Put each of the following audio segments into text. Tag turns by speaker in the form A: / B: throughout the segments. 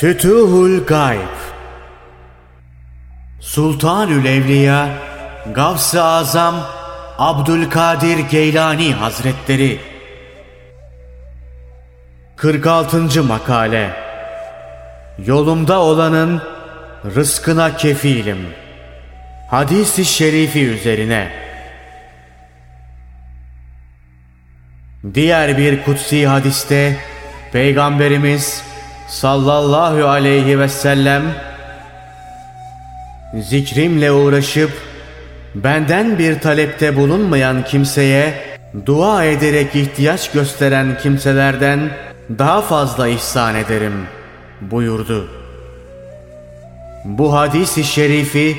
A: Fütuhul Gayb Sultanül Evliya Gavs-ı Azam Abdülkadir Geylani Hazretleri 46. Makale Yolumda olanın rızkına kefilim. Hadis-i şerifi üzerine Diğer bir kutsi hadiste Peygamberimiz sallallahu aleyhi ve sellem zikrimle uğraşıp benden bir talepte bulunmayan kimseye dua ederek ihtiyaç gösteren kimselerden daha fazla ihsan ederim buyurdu. Bu hadisi şerifi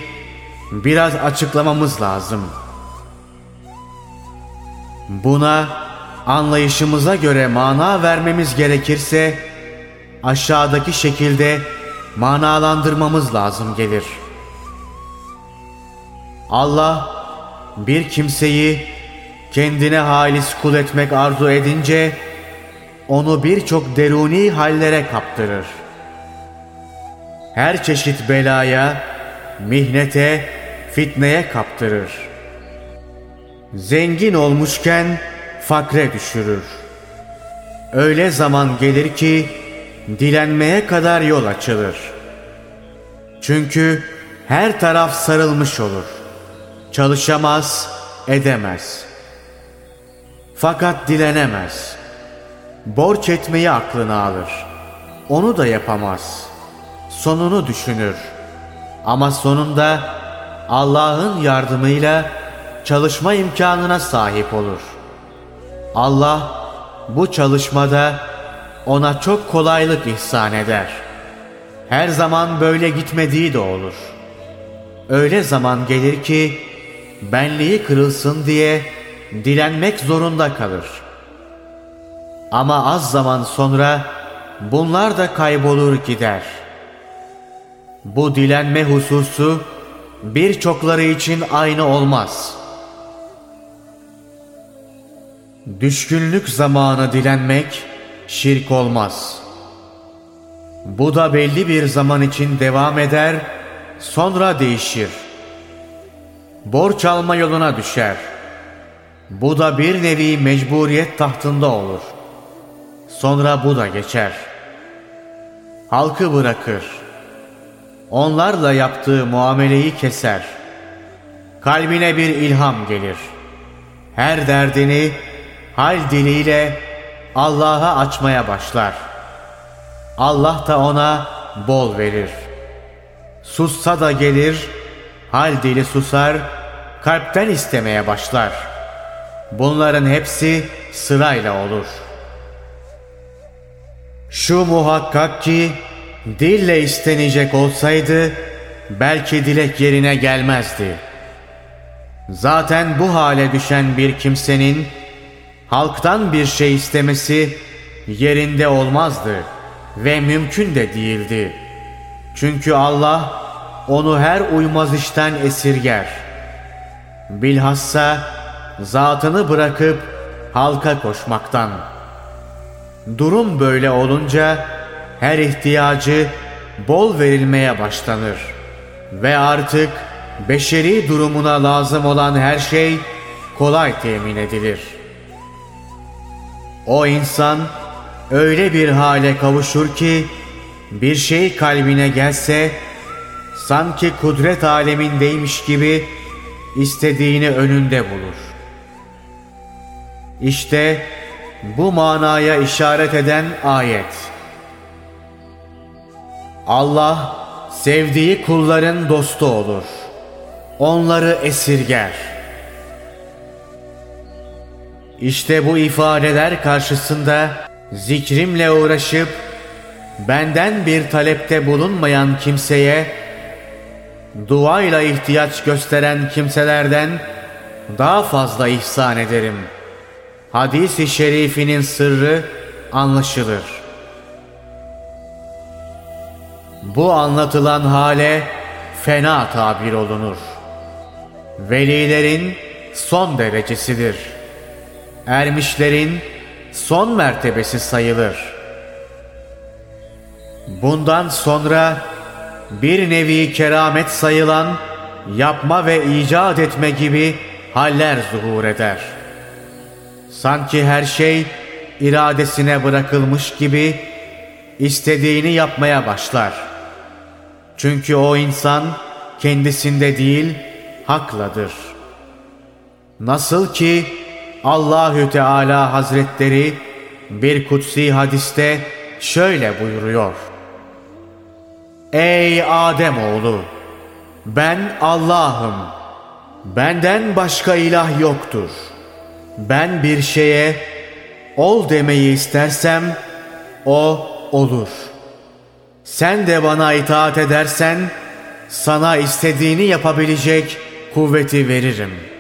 A: biraz açıklamamız lazım. Buna anlayışımıza göre mana vermemiz gerekirse aşağıdaki şekilde manalandırmamız lazım gelir. Allah bir kimseyi kendine halis kul etmek arzu edince onu birçok deruni hallere kaptırır. Her çeşit belaya, mihnete, fitneye kaptırır. Zengin olmuşken fakre düşürür. Öyle zaman gelir ki dilenmeye kadar yol açılır. Çünkü her taraf sarılmış olur. Çalışamaz, edemez. Fakat dilenemez. Borç etmeyi aklına alır. Onu da yapamaz. Sonunu düşünür. Ama sonunda Allah'ın yardımıyla çalışma imkanına sahip olur. Allah bu çalışmada ona çok kolaylık ihsan eder. Her zaman böyle gitmediği de olur. Öyle zaman gelir ki benliği kırılsın diye dilenmek zorunda kalır. Ama az zaman sonra bunlar da kaybolur gider. Bu dilenme hususu birçokları için aynı olmaz. Düşkünlük zamanı dilenmek şirk olmaz. Bu da belli bir zaman için devam eder, sonra değişir. Borç alma yoluna düşer. Bu da bir nevi mecburiyet tahtında olur. Sonra bu da geçer. Halkı bırakır. Onlarla yaptığı muameleyi keser. Kalbine bir ilham gelir. Her derdini hal diliyle Allah'a açmaya başlar. Allah da ona bol verir. Sussa da gelir, hal dili susar, kalpten istemeye başlar. Bunların hepsi sırayla olur. Şu muhakkak ki dille istenecek olsaydı belki dilek yerine gelmezdi. Zaten bu hale düşen bir kimsenin halktan bir şey istemesi yerinde olmazdı ve mümkün de değildi. Çünkü Allah onu her uymaz işten esirger. Bilhassa zatını bırakıp halka koşmaktan. Durum böyle olunca her ihtiyacı bol verilmeye başlanır ve artık beşeri durumuna lazım olan her şey kolay temin edilir.'' O insan öyle bir hale kavuşur ki bir şey kalbine gelse sanki kudret alemindeymiş gibi istediğini önünde bulur. İşte bu manaya işaret eden ayet. Allah sevdiği kulların dostu olur. Onları esirger.'' İşte bu ifadeler karşısında zikrimle uğraşıp benden bir talepte bulunmayan kimseye duayla ihtiyaç gösteren kimselerden daha fazla ihsan ederim. Hadis-i şerifinin sırrı anlaşılır. Bu anlatılan hale fena tabir olunur. Velilerin son derecesidir.'' Ermişlerin son mertebesi sayılır. Bundan sonra bir nevi keramet sayılan yapma ve icat etme gibi haller zuhur eder. Sanki her şey iradesine bırakılmış gibi istediğini yapmaya başlar. Çünkü o insan kendisinde değil hakladır. Nasıl ki Allahü Teala Hazretleri bir kutsi hadiste şöyle buyuruyor. Ey Adem oğlu, ben Allah'ım. Benden başka ilah yoktur. Ben bir şeye ol demeyi istersem o olur. Sen de bana itaat edersen sana istediğini yapabilecek kuvveti veririm.''